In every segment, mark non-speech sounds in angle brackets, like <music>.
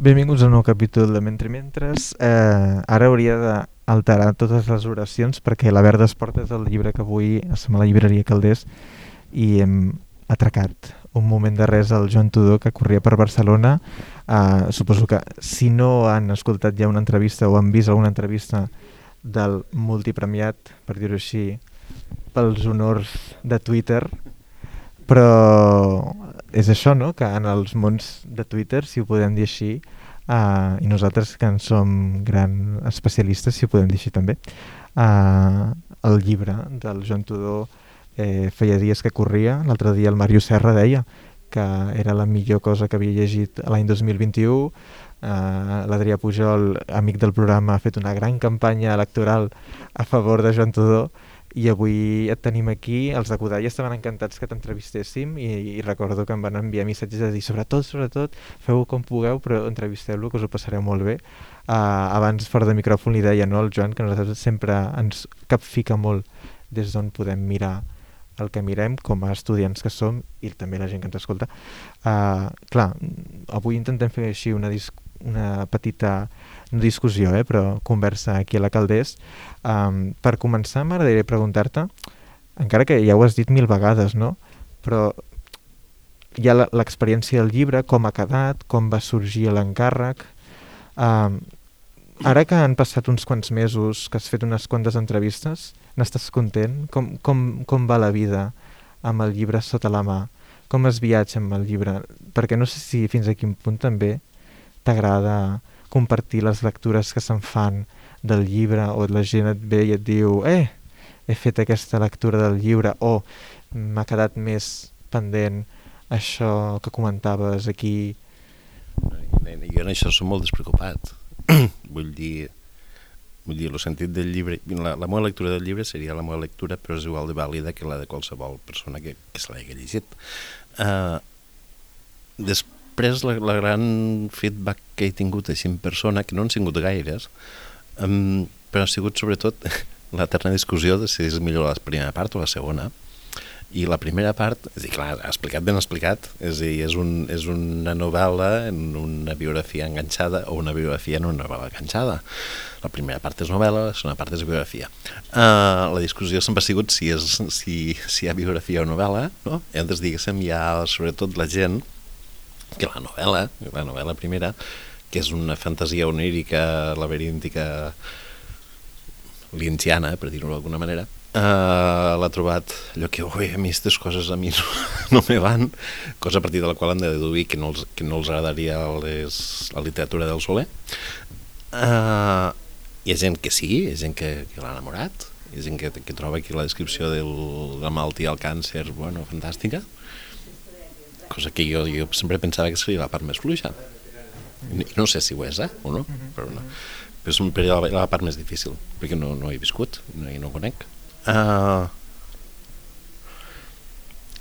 Benvinguts a un nou capítol de Mentre Mentres. Eh, ara hauria d'alterar totes les oracions perquè la Verda es porta el llibre que avui som a la llibreria Caldés i hem atracat un moment de res al Joan Tudor que corria per Barcelona. Eh, suposo que si no han escoltat ja una entrevista o han vist alguna entrevista del multipremiat, per dir-ho així, pels honors de Twitter, però és això, no?, que en els mons de Twitter, si ho podem dir així, uh, i nosaltres que en som gran especialistes, si ho podem dir així també, uh, el llibre del Joan Tudor eh, feia dies que corria, l'altre dia el Mario Serra deia que era la millor cosa que havia llegit l'any 2021, Uh, l'Adrià Pujol, amic del programa, ha fet una gran campanya electoral a favor de Joan Tudor i avui et tenim aquí, els de Codalla estaven encantats que t'entrevistéssim i, i recordo que em van enviar missatges de dir sobretot, sobretot, feu com pugueu però entrevisteu-lo que us ho passareu molt bé. Uh, abans fora de micròfon li deia no, al Joan que nosaltres sempre ens capfica molt des d'on podem mirar el que mirem com a estudiants que som i també la gent que ens escolta. Uh, clar, avui intentem fer així una, dis una petita discussió, eh, però conversa aquí a la Caldés. Um, per començar, m'agradaria preguntar-te, encara que ja ho has dit mil vegades, no? però hi ha l'experiència del llibre, com ha quedat, com va sorgir l'encàrrec. Um, ara que han passat uns quants mesos, que has fet unes quantes entrevistes, n'estàs content? Com, com, com va la vida amb el llibre sota la mà? Com es viatja amb el llibre? Perquè no sé si fins a quin punt també t'agrada compartir les lectures que se'n fan del llibre o la gent et ve i et diu eh, he fet aquesta lectura del llibre o m'ha quedat més pendent això que comentaves aquí jo en això som molt despreocupat. <clears throat> Vull dir vull dir, el sentit del llibre la, la meva lectura del llibre seria la meva lectura però és igual de vàlida que la de qualsevol persona que, que se l'hagi llegit. Uh, després després la, la gran feedback que he tingut així en persona, que no han sigut gaires, um, però ha sigut sobretot <laughs> l'eterna discussió de si és millor la primera part o la segona. I la primera part, és dir, clar, explicat ben explicat, és dir, és, un, és una novel·la en una biografia enganxada o una biografia en una novel·la enganxada. La primera part és novel·la, la segona part és biografia. Uh, la discussió sempre ha sigut si, és, si, si hi ha biografia o novel·la, no? I llavors, diguéssim, hi ha sobretot la gent que la novel·la, la novel·la primera, que és una fantasia onírica, laberíntica, linciana, per dir-ho d'alguna manera, uh, l'ha trobat allò que, ui, a mi aquestes coses a mi no, <laughs> no me van, cosa a partir de la qual han de deduir que no els, que no els agradaria les, la literatura del Soler. Uh, hi ha gent que sí, hi ha gent que, que l'ha enamorat, hi ha gent que, que troba que la descripció de la malaltia, el càncer, bueno, fantàstica, cosa que jo, jo sempre pensava que seria la part més fluixa. I no sé si ho és, eh, o no, mhm. però no. Però és la, la part més difícil, perquè no, no he viscut no, i no ho conec. Uh,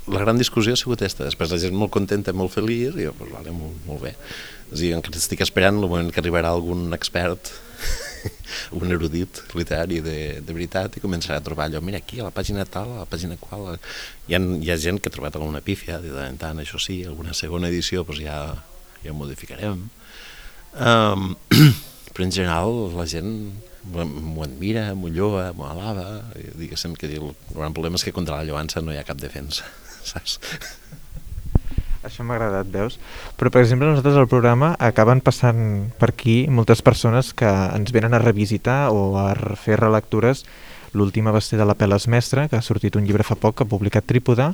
la gran discussió ha sigut aquesta. Després la gent molt contenta, molt feliç, i jo, pues, vale, molt, molt bé. És a dir, encara estic esperant el moment que arribarà algun expert <laughs> un erudit literari de, de veritat i començarà a trobar allò, mira aquí a la pàgina tal, a la pàgina qual hi ha, hi ha gent que ha trobat alguna pífia de tant en tant, això sí, alguna segona edició doncs ja, ja modificarem um, <clears throat> però en general la gent m'ho admira, m'ho lloa, m'ho alava diguéssim que el gran problema és que contra la lloança no hi ha cap defensa <laughs> saps? Això m'ha agradat, veus? Però, per exemple, nosaltres al programa acaben passant per aquí moltes persones que ens venen a revisitar o a fer relectures. L'última va ser de la Peles Mestre, que ha sortit un llibre fa poc, que ha publicat Trípoda.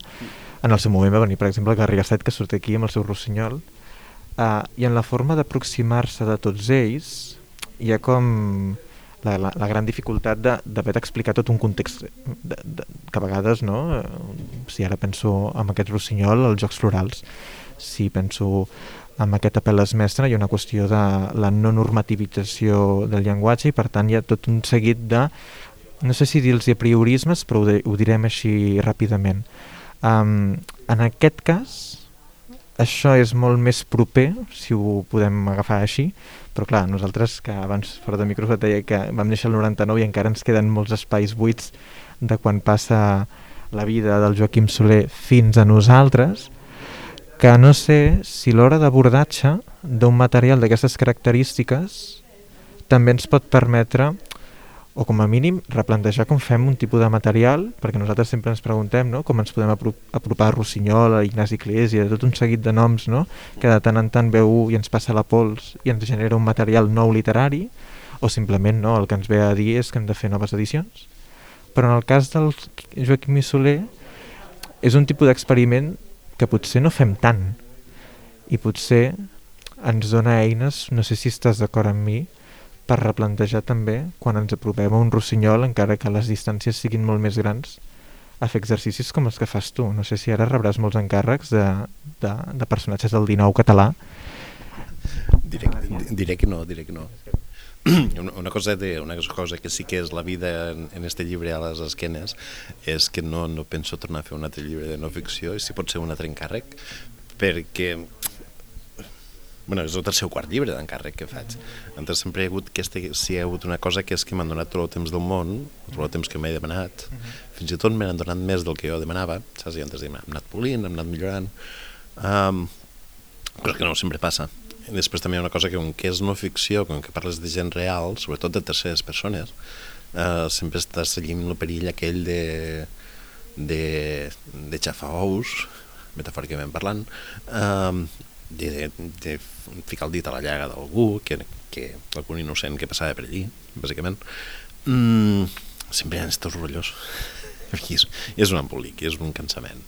En el seu moment va venir, per exemple, Garriga Set, que surt aquí amb el seu rossinyol. Uh, I en la forma d'aproximar-se de tots ells, hi ha com la, la, la gran dificultat d'haver d'explicar tot un context de, de, que a vegades, no? si ara penso en aquest rossinyol, els jocs florals, si penso en aquest apel mestre, hi ha una qüestió de la no normativització del llenguatge i per tant hi ha tot un seguit de, no sé si dir-los priorismes, però ho, de, ho direm així ràpidament. Um, en aquest cas, això és molt més proper, si ho podem agafar així, però clar, nosaltres que abans fora de microfon deia que vam néixer el 99 i encara ens queden molts espais buits de quan passa la vida del Joaquim Soler fins a nosaltres que no sé si l'hora d'abordatge d'un material d'aquestes característiques també ens pot permetre o com a mínim replantejar com fem un tipus de material, perquè nosaltres sempre ens preguntem no? com ens podem apropar a Rossinyol, a Ignasi Iglesias, tot un seguit de noms no? que de tant en tant veu i ens passa la pols i ens genera un material nou literari, o simplement no, el que ens ve a dir és que hem de fer noves edicions. Però en el cas del Joaquim Soler és un tipus d'experiment que potser no fem tant i potser ens dona eines, no sé si estàs d'acord amb mi, per replantejar també, quan ens apropem a un rossinyol, encara que les distàncies siguin molt més grans, a fer exercicis com els que fas tu. No sé si ara rebràs molts encàrrecs de, de, de personatges del 19 català. Diré, diré que no, diré que no. <clears throat> Una cosa, de, una cosa que sí que és la vida en, en este llibre a les esquenes és que no, no penso tornar a fer un altre llibre de no ficció i si pot ser un altre encàrrec perquè bueno, és el tercer o quart llibre d'encàrrec que faig. Entonces sempre hi ha hagut, aquesta, si hi ha hagut una cosa que és que m'han donat tot el temps del món, tot el temps que m'he demanat, fins i tot m'han donat més del que jo demanava, saps? I antes hem anat polint, hem anat millorant, um, cosa que no sempre passa. I després també hi ha una cosa que, com que és no ficció, com que parles de gent real, sobretot de terceres persones, uh, sempre estàs seguint el perill aquell de, de, de xafar ous, metafòricament parlant, uh, de, de ficar el dit a la llaga d'algú, que, que algun innocent que passava per allí, bàsicament, mm, sempre hi ha estos rotllos. <laughs> És, és un embolic, és un cansament.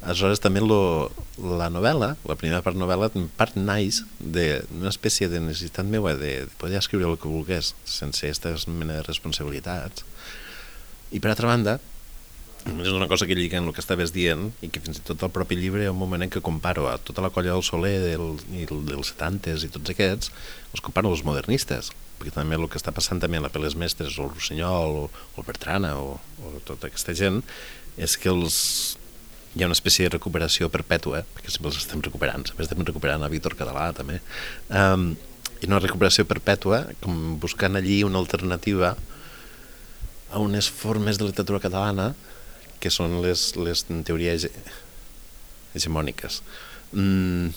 Aleshores, també lo, la novel·la, la primera part novel·la, part naix d'una espècie de necessitat meva de, de poder escriure el que volgués sense aquestes mena de responsabilitats. I per altra banda, és una cosa que lliga en el que estaves dient i que fins i tot el propi llibre hi ha un moment en què comparo a tota la colla del Soler del, i dels 70s i tots aquests els comparo als modernistes perquè també el que està passant també a la Peles Mestres o el Rossinyol o, o el Bertrana o, o tota aquesta gent és que els, hi ha una espècie de recuperació perpètua perquè sempre els estem recuperant sempre estem recuperant a Víctor Català també um, i una recuperació perpètua com buscant allí una alternativa a unes formes de literatura catalana que són les, les en hegemòniques. Mm,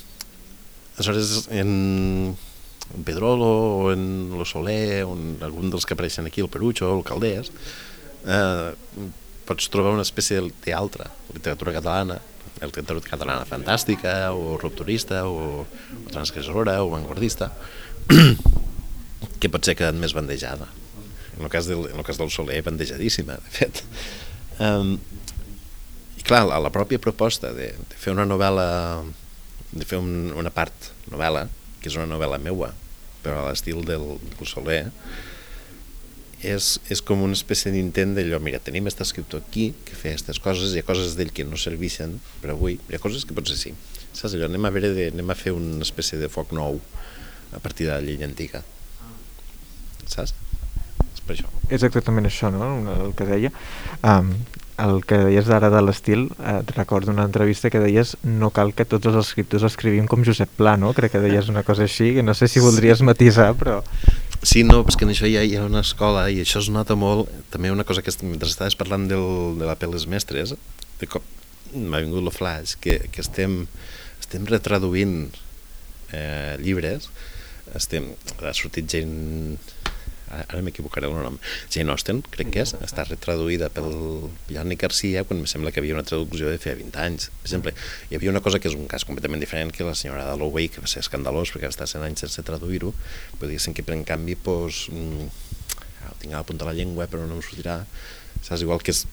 aleshores, en, en Pedrolo o en Lo Soler o en algun dels que apareixen aquí, el Perucho o el Caldés, eh, pots trobar una espècie d'altra literatura catalana, la literatura catalana fantàstica o rupturista o, o transgressora o vanguardista <clears throat> que pot ser quedat més bandejada en el cas del, en el cas del Soler bandejadíssima de fet um, i clar, la, la pròpia proposta de, de fer una novel·la, de fer un, una part novel·la, que és una novel·la meua, però a l'estil del, del Soler, és, és com una espècie d'intent d'allò, mira, tenim aquest escriptor aquí que fa aquestes coses, hi ha coses d'ell que no serveixen per avui, hi ha coses que potser sí. Saps allò? Anem a, veure de, anem a fer una espècie de foc nou a partir de la llei antiga. Saps? És per això. És exactament això, no?, el que deia. Um, el que deies ara de l'estil, eh, recordo una entrevista que deies no cal que tots els escriptors escrivim com Josep Pla, no? Crec que deies una cosa així, que no sé si voldries sí. matisar, però... Sí, no, perquè en això hi ha, hi ha una escola i això es nota molt. També una cosa que mentre estaves parlant del, de la Peles Mestres, de cop m'ha vingut el flash, que, que estem, estem retraduint eh, llibres, estem, ha sortit gent ara m'equivocaré el nom, Jane Austen, crec que és, està retraduïda pel Yannick Garcia quan em sembla que havia una traducció de feia 20 anys. Per exemple, hi havia una cosa que és un cas completament diferent que la senyora Dalloway, que va ser escandalós perquè va estar 100 anys sense traduir-ho, però diguéssim que per en canvi pues, mm, ho tinc a la punta de la llengua però no em sortirà, saps? Igual que és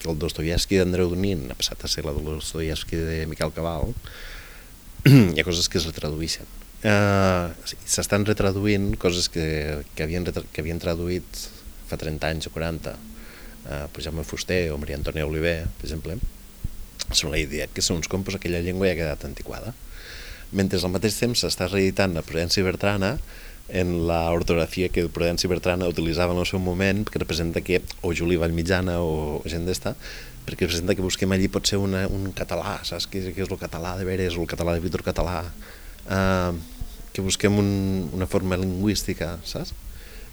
que el Dostoyevsky d'Andreu Donin ha passat a ser la Dostoyevsky de Miquel Cabal, <clears throat> hi ha coses que es retradueixen eh, s'estan retraduint coses que, que, havien, que havien traduït fa 30 anys o 40 eh, per Jaume Fuster o Maria Antònia Oliver, per exemple, són la idea que segons com pues, aquella llengua ja ha quedat antiquada. Mentre al mateix temps s'està reeditant la Prudència Bertrana en la ortografia que Prudència Bertrana utilitzava en el seu moment, que representa que, o Juli Vallmitjana o gent d'esta, perquè representa que busquem allí pot ser una, un català, saps? Què, què és el català de veres o el català de Víctor Català, eh, que busquem un, una forma lingüística, saps?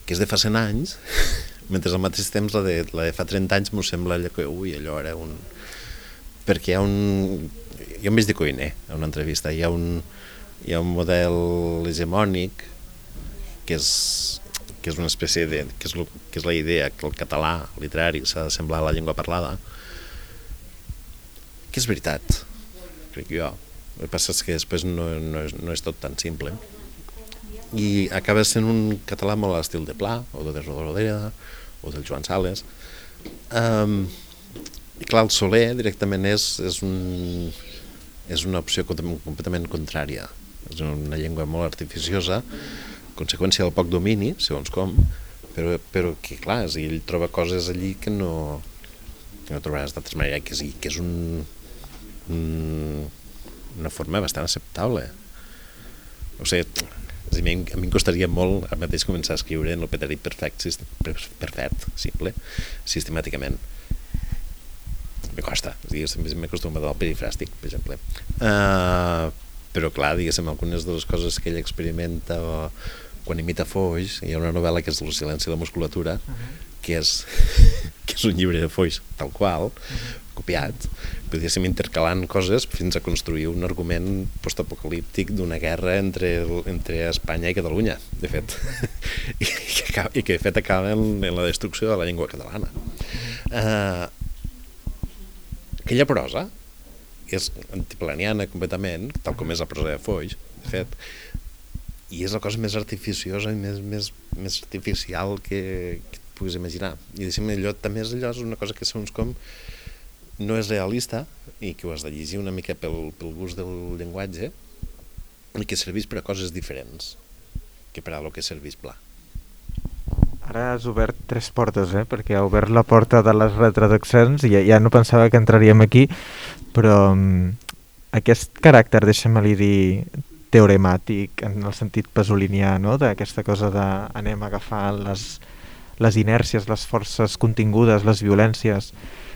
Que és de fa 100 anys, <laughs> mentre al mateix temps la de, la de fa 30 anys m'ho sembla allò que, ui, allò era un... perquè hi ha un... Jo em veig de cuiner a una entrevista. Hi ha un, hi ha un model hegemònic que és, que és una espècie de... que és, lo, que és la idea que el català literari s'ha de semblar a la llengua parlada, que és veritat, crec jo. El que passa és que després no, no, és, no és tot tan simple. I acaba sent un català molt a l'estil de Pla, o de Rodoreda, o del Joan Sales. Um, I clar, el Soler directament és, és, un, és una opció completament contrària. És una llengua molt artificiosa, conseqüència del poc domini, segons com, però, però que clar, és, ell troba coses allí que no, que no trobaràs d'altres maneres, que és, que és un, un, una forma bastant acceptable. O sigui, a mi, a mi em costaria molt ara mateix començar a escriure en el petit perfect, perfect, simple, sistemàticament. Me costa, diguéssim, m'he acostumat al perifràstic, per exemple. Uh, però clar, diguéssim, algunes de les coses que ell experimenta o quan imita Foix, hi ha una novel·la que és El silenci i la musculatura, uh -huh. que, és, <laughs> que és un llibre de Foix tal qual, uh -huh copiat, podríem intercalant coses fins a construir un argument postapocalíptic d'una guerra entre, entre Espanya i Catalunya, de fet, <laughs> i, que, acaba, i que de fet acaba en, en la destrucció de la llengua catalana. Uh, aquella prosa és antiplaniana completament, tal com és la prosa de Foix, de fet, i és la cosa més artificiosa i més, més, més artificial que, que et puguis imaginar. I deixem allò, també és allò, és una cosa que segons com no és realista i que ho has de llegir una mica pel, pel gust del llenguatge i que serveix per a coses diferents que per a lo que serveix pla. Ara has obert tres portes, eh? perquè ha obert la porta de les retraduccions i ja, ja no pensava que entraríem aquí, però um, aquest caràcter, deixa'm-li dir, teoremàtic, en el sentit pasolinià, no? d'aquesta cosa de anem a agafar les, les inèrcies, les forces contingudes, les violències,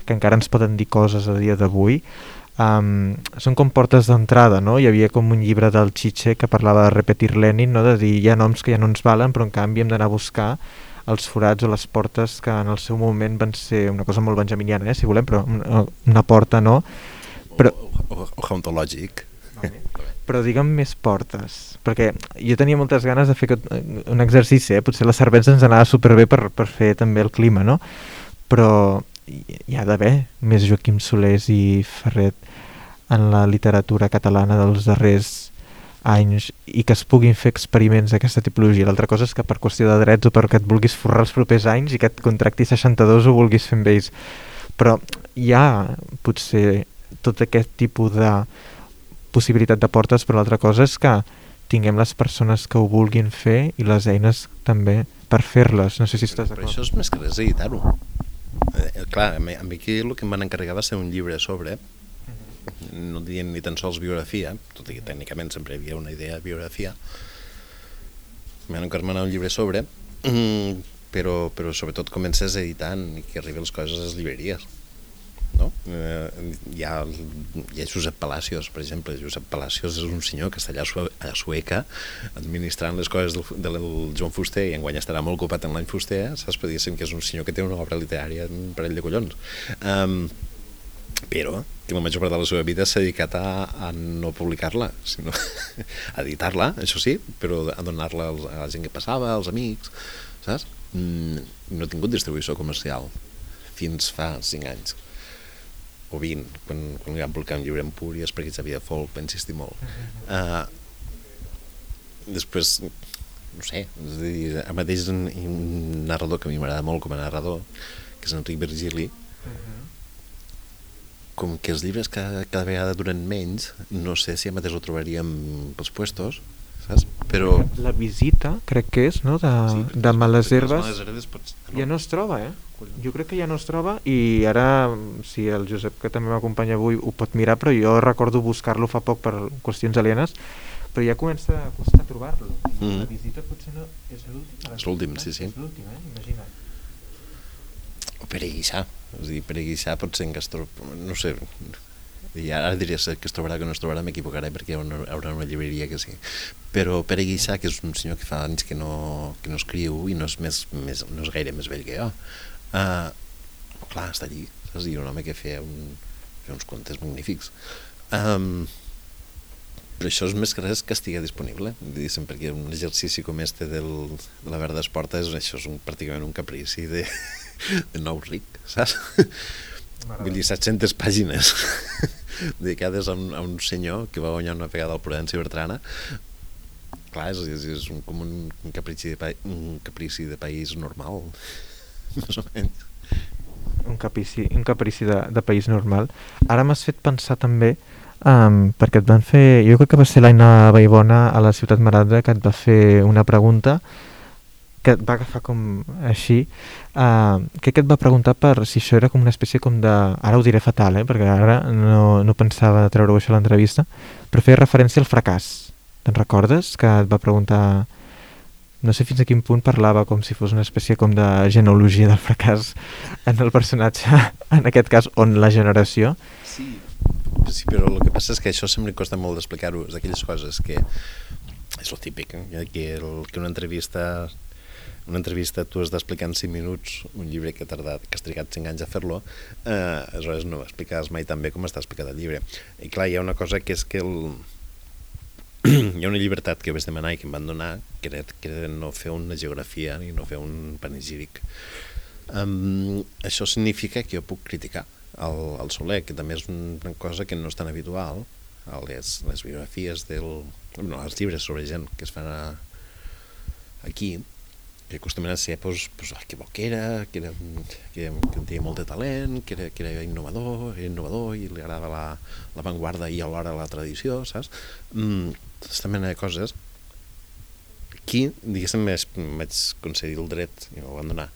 que encara ens poden dir coses a dia d'avui, um, són com portes d'entrada, no? Hi havia com un llibre del Chiche que parlava de repetir Lenin, no? de dir hi ha noms que ja no ens valen, però en canvi hem d'anar a buscar els forats o les portes que en el seu moment van ser una cosa molt benjaminiana, eh, si volem, però una, una porta no. Però... O, o, o hauntològic. Però digue'm més portes, perquè jo tenia moltes ganes de fer un exercici, eh? potser la cervesa ens anava superbé per, per fer també el clima, no? Però hi ha d'haver més Joaquim Solers i Ferret en la literatura catalana dels darrers anys i que es puguin fer experiments d'aquesta tipologia. L'altra cosa és que per qüestió de drets o perquè et vulguis forrar els propers anys i que et contracti 62 o vulguis fer amb ells. Però hi ha potser tot aquest tipus de possibilitat de portes, però l'altra cosa és que tinguem les persones que ho vulguin fer i les eines també per fer-les. No sé si estàs d'acord. Això és més que res editar-ho eh, clar, a mi, a mi aquí el que em van encarregar va ser un llibre sobre, no dient ni tan sols biografia, tot i que tècnicament sempre hi havia una idea de biografia, m'han encarregat un llibre sobre, mm, però, però sobretot comences editant i que arriben les coses a les llibreries no? Eh, hi, ha, hi ha Josep Palacios, per exemple. Josep Palacios és un senyor que està allà a Sueca administrant les coses del, del Joan Fuster i enguany estarà molt ocupat en l'any Fuster, saps? Per dir que és un senyor que té una obra literària un parell de collons. Um, però que la major part de la seva vida s'ha dedicat a, a no publicar-la, sinó <laughs> a editar-la, això sí, però a donar-la a la gent que passava, als amics, saps? Mm, no ha tingut distribució comercial fins fa 5 anys o 20, quan, quan van publicar un llibre en Púries perquè Xavier Folk va insistir molt. Uh, després, no sé, és a dir, a mateix un, un narrador que a mi m'agrada molt com a narrador, que és Enric Virgili, com que els llibres cada, cada vegada duren menys, no sé si a mateix ho trobaríem pels puestos, saps? Però... La visita, crec que és, no?, de, sí, de Males Herbes, ja no es troba, eh? Jo crec que ja no es troba i ara, si el Josep, que també m'acompanya avui, ho pot mirar, però jo recordo buscar-lo fa poc per qüestions alienes, però ja comença a costar trobar-lo. Mm. La visita potser no... És l'últim? És l'últim, sí, sí. És l'últim, eh? Imagina't. O Pere Guixà. És a dir, Pere Guixà pot ser que es troba... No sé, i ara diria que es trobarà que no es trobarà, m'equivocaré perquè hi haurà, haurà una llibreria que sí. Però Pere Guixà, que és un senyor que fa anys que no, que no escriu i no és, més, més, no és gaire més vell que jo, uh, clar, està allí, saps? I un home que feia un, fer uns contes magnífics. Um, però això és més que res que estigui disponible, diguéssim, perquè un exercici com este del, de la Verda Esporta és, això és un, pràcticament un caprici de, <laughs> de nou ric, saps? Vull dir, 700 pàgines <laughs> dedicades a un, a un senyor que va guanyar una vegada al Prudència Bertrana clar, és, és, és un, com un, un, caprici de, pa, un caprici de país normal <laughs> més o menys. Un caprici, un caprici de, de país normal. Ara m'has fet pensar també um, perquè et van fer, jo crec que va ser l'Aina Baibona a la Ciutat Marada que et va fer una pregunta que et va agafar com així. Uh, crec que et va preguntar per si això era com una espècie com de ara ho diré fatal, eh, perquè ara no, no pensava treure-ho això a l'entrevista però feia referència al fracàs. Te'n recordes? que et va preguntar no sé fins a quin punt parlava com si fos una espècie com de genealogia del fracàs en el personatge, <laughs> en aquest cas on la generació sí, sí però el que passa és que això sempre costa molt d'explicar-ho és d'aquelles coses que és el típic, eh? que, el, que una entrevista una entrevista tu has d'explicar en 5 minuts un llibre que, ha tardat, que has trigat 5 anys a fer-lo, eh, aleshores no explicaràs mai tan bé com està explicat el llibre. I clar, hi ha una cosa que és que el... hi ha una llibertat que vaig demanar i que em van donar, que era, que era no fer una geografia i no fer un panegíric. Um, això significa que jo puc criticar el, el Soler, que també és una cosa que no és tan habitual, les, les biografies del... No, els llibres sobre gent que es fan a, aquí, que acostumen a ser pues, pues, que bo que era, que, era, que, que tenia molt de talent, que era, que era innovador, era innovador i li agradava la, la vanguarda i alhora la tradició, saps? Mm, aquesta mena de coses. Aquí, diguéssim, vaig concedir el dret, i m'ho van donar,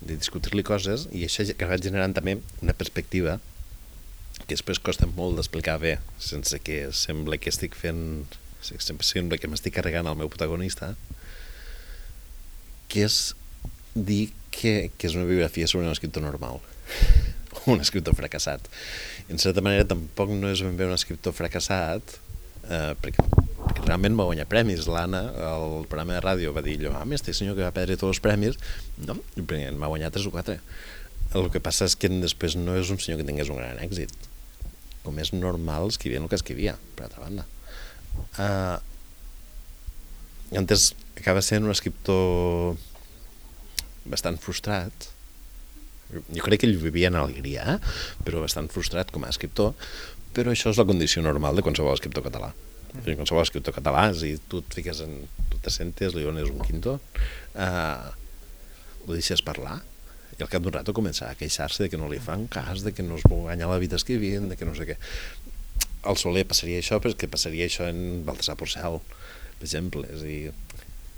de discutir-li coses i això que va generant també una perspectiva que després costa molt d'explicar bé sense que sembla que estic fent sembla que m'estic carregant el meu protagonista que és dir que, que és una biografia sobre un escriptor normal <laughs> un escriptor fracassat. En certa manera tampoc no és ben bé un escriptor fracassat eh, perquè, perquè realment va guanyar premis. l'Anna, el programa de ràdio va dir ah, este senyor que va perdre tots els premis no, en va guanyar 3 o 4 el que passa és que després no és un senyor que tingués un gran èxit. Com és normal escrivint el que escrivia per altra banda. Uh, antes acaba sent un escriptor bastant frustrat jo crec que ell vivia en alegria eh? però bastant frustrat com a escriptor però això és la condició normal de qualsevol escriptor català mm. qualsevol escriptor català si tu et fiques en tu te sentes, li dones un quinto uh, ho deixes parlar i al cap d'un rato començar a queixar-se de que no li fan cas, de que no es vol guanyar la vida escrivint, de que no sé què. Al Soler passaria això, però és que passaria això en Baltasar Porcel, per exemple. És a dir,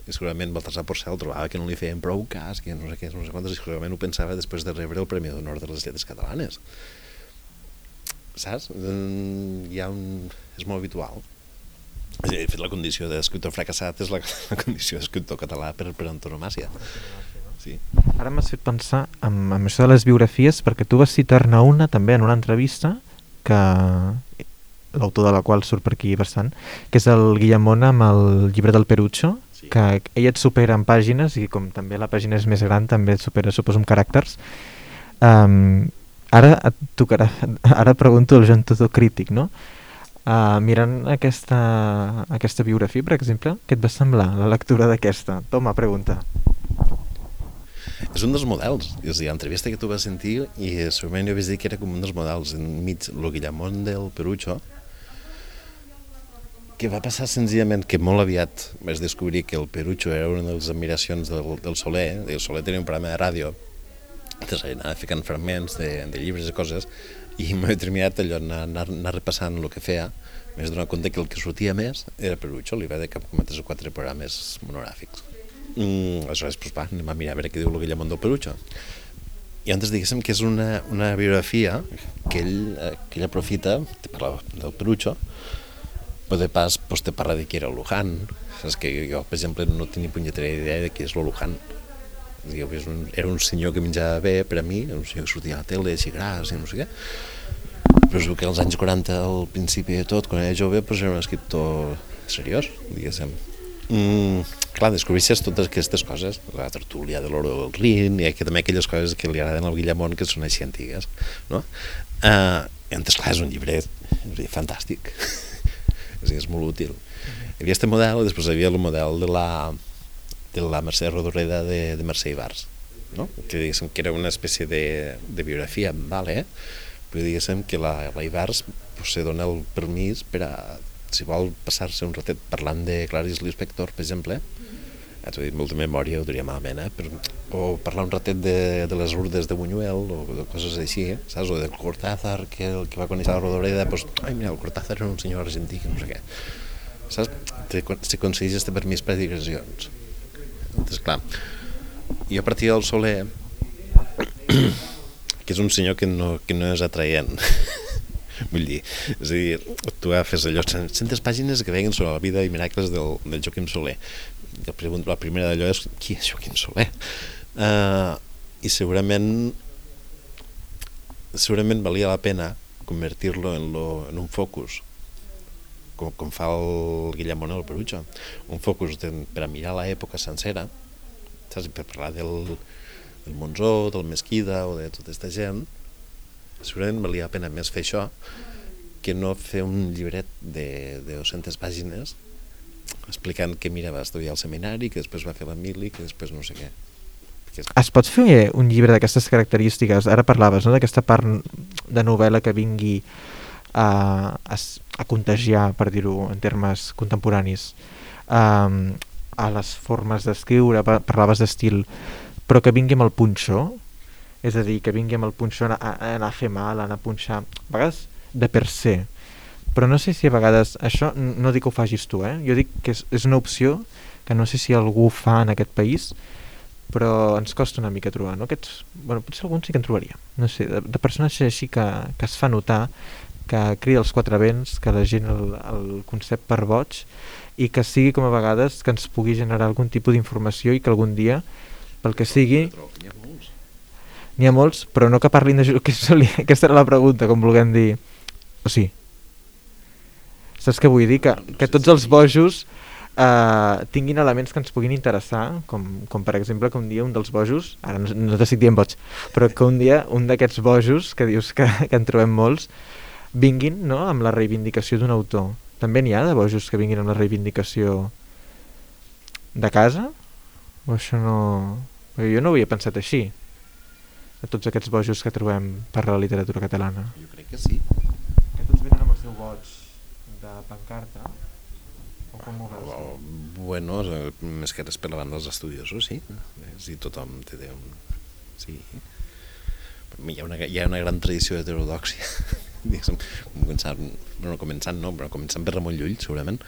i segurament Baltasar Porcel trobava que no li feien prou cas, que no sé què, no sé quantes, i segurament ho pensava després de rebre el Premi d'Honor de les Lletres Catalanes. Saps? Mm, hi ha un... és molt habitual. De fet, la condició d'escriptor fracassat és la, la condició d'escriptor català per, per antonomàcia. Sí. Ara m'has fet pensar en, en això de les biografies perquè tu vas citar-ne una també en una entrevista que l'autor de la qual surt per aquí bastant, que és el Guillemona amb el llibre del Perucho, sí. que ell et supera en pàgines i com també la pàgina és més gran també et supera, suposo, en caràcters. Um, ara et tocarà, ara pregunto el Joan Tudor crític, no? Uh, mirant aquesta, aquesta biografia, per exemple, què et va semblar la lectura d'aquesta? Toma, pregunta. És un dels models. És a dir, l'entrevista que tu vas sentir, i segurament jo vaig dir que era com un dels models, enmig el Guillamón del Perucho, que va passar senzillament que molt aviat vaig descobrir que el Perucho era una de les admiracions del, del Soler, el Soler tenia un programa de ràdio, entonces anava ficant fragments de, de llibres i coses, i m'he determinat allò, anar, anar, anar repassant el que feia, m'he donat compte que el que sortia més era Perucho, li va de cap com a tres o quatre programes monogràfics. Mm, aleshores, pues, va, anem a mirar a veure què diu el Guillemón del Perucho. I antes diguéssim que és una, una biografia que ell, eh, que ell aprofita, te parla del Perucho, de pas pues, te parla de qui era Luján. Saps que jo, per exemple, no tenia punyetera idea de qui és el Luján. És un, era un senyor que menjava bé per a mi, un senyor que sortia a la tele, així gras i no sé què. Però és que als anys 40, al principi de tot, quan era jove, pues, era un escriptor seriós, diguéssim. Mm, clar, descobreixes totes aquestes coses, la tertúlia de l'Oro del Rin, i que també aquelles coses que li agraden al Guillemont, que són així antigues, no? Uh, entonces, clar, és un llibre fantàstic. És, és molt útil. Hi havia aquest model, i després hi havia el model de la, de la Mercè Rodoreda de, de Mercè Ibarz, no? que diguéssim que era una espècie de, de biografia, vale, però diguéssim que la, la Ibarz pues, se dona el permís per a si vol passar-se un ratet parlant de Clarice Lispector, per exemple, ja t'ho he dit, molta memòria ho diria malament, eh? Però, o parlar un ratet de, de les urdes de Buñuel o de coses així, eh? saps? O del Cortázar, que el que va conèixer la Rodoreda, pues, ai, mira, el Cortázar era un senyor argentí, no sé què. Saps? S'aconsegueix este permís per digressions. Entonces, clar, i a partir del Soler, <clears throat> que és un senyor que no, que no és atraient, <laughs> Vull dir, és a dir, tu agafes allò, centes pàgines que veien sobre la vida i miracles del, del Joaquim Soler. I el, la primera d'allò és, qui és Joaquim Soler? Uh, I segurament segurament valia la pena convertir-lo en, lo, en un focus com, com fa el Guillem Monel Perucho un focus de, per a mirar l'època sencera saps? per parlar del, del Monzó, del Mesquida o de tota aquesta gent segurament valia la pena més fer això que no fer un llibret de, de 200 pàgines explicant que mira, va estudiar al seminari, que després va fer la mili, que després no sé què. Es pot fer un llibre d'aquestes característiques? Ara parlaves no, d'aquesta part de novel·la que vingui a, a, a contagiar, per dir-ho en termes contemporanis, um, a les formes d'escriure, parlaves d'estil, però que vingui amb el punxó, és a dir, que vingui amb el punxó a, a, anar a fer mal, a anar a punxar, a vegades de per se. Però no sé si a vegades, això no dic que ho facis tu, eh? jo dic que és, és una opció que no sé si algú fa en aquest país, però ens costa una mica trobar, no? Aquests, bueno, potser algun sí que en trobaria, no sé, de, de personatges així que, que es fa notar, que crida els quatre vents, que la gent el, el concep per boig i que sigui com a vegades que ens pugui generar algun tipus d'informació i que algun dia, pel que sigui, N'hi ha molts, però no que parlin de... <laughs> Aquesta era la pregunta, com vulguem dir. O sí. Saps què vull dir? Que, que tots els bojos eh, tinguin elements que ens puguin interessar, com, com per exemple que un dia un dels bojos, ara no, no t'estic dient boig, però que un dia un d'aquests bojos, que dius que, que en trobem molts, vinguin no, amb la reivindicació d'un autor. També n'hi ha de bojos que vinguin amb la reivindicació de casa? O això no... Perquè jo no ho havia pensat així a tots aquests bojos que trobem per la literatura catalana? Jo crec que sí. Que tots venen amb el seu boig de pancarta? O com ho veus? Oh, bueno, més que res per la banda dels estudiosos, sí. Sí, tothom té un... Sí. Hi ha una, hi ha una gran tradició d'heterodòxia, <laughs> diguéssim, començant, bueno, començant no, però començant per Ramon Llull, segurament,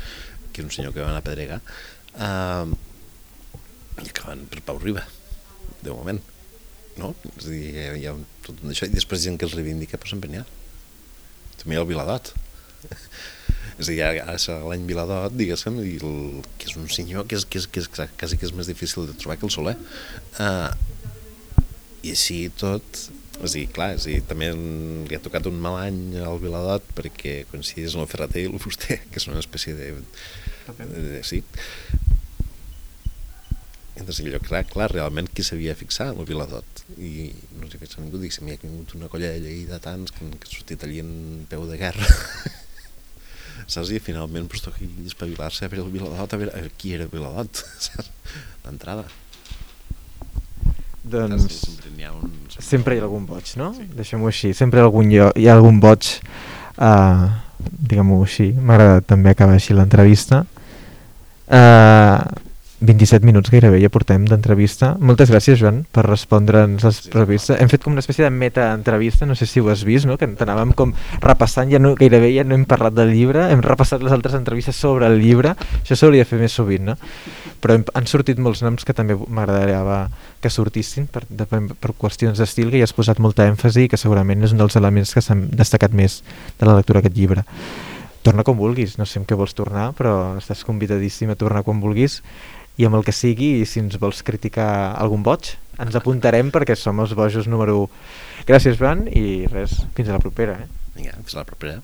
que és un senyor que va anar a Pedrega, uh, i acabant per Pau Riba, de moment no? És a dir, hi ha, hi ha tot això, i després gent que els reivindica, però sempre n'hi ha. També hi ha el Viladot. És a dir, ara serà l'any Viladot, diguéssim, i el, que és un senyor que és, que és, que és quasi que és més difícil de trobar que el Soler. Uh, I així tot, és a dir, clar, és a dir, també li ha tocat un mal any al Viladot perquè coincideix amb el Ferreter i el Fuster, <laughs> que és una espècie de... de, de sí, Entonces, allò, clar, clar, realment qui s'havia fixat el Viladot. I no s'hi fixat ningú, dic, m'hi ha vingut una colla de tants que, que ha sortit allí en peu de guerra <laughs> saps? I finalment pues, toca espavilar-se a veure el Viladot, a veure a qui era el Viladot <laughs> d'entrada doncs sempre hi ha, un... sempre hi ha algun boig, no? Sí. Deixem-ho així, sempre hi ha algun, hi ha algun boig uh, diguem-ho així, m'ha agradat també acabar així l'entrevista uh, 27 minuts gairebé ja portem d'entrevista. Moltes gràcies, Joan, per respondre'ns les previstes. Hem fet com una espècie de meta-entrevista, no sé si ho has vist, no? que t'anàvem com repassant, ja no, gairebé ja no hem parlat del llibre, hem repassat les altres entrevistes sobre el llibre, això s'hauria de fer més sovint, no? Però hem, han sortit molts noms que també m'agradaria que sortissin per, de, per qüestions d'estil, que hi has posat molta èmfasi i que segurament és un dels elements que s'han destacat més de la lectura d'aquest llibre. Torna com vulguis, no sé amb què vols tornar, però estàs convidadíssim a tornar quan vulguis i amb el que sigui, i si ens vols criticar algun boig, ens apuntarem perquè som els bojos número 1. Gràcies, Joan, i res, fins a la propera. Eh? Vinga, fins a la propera.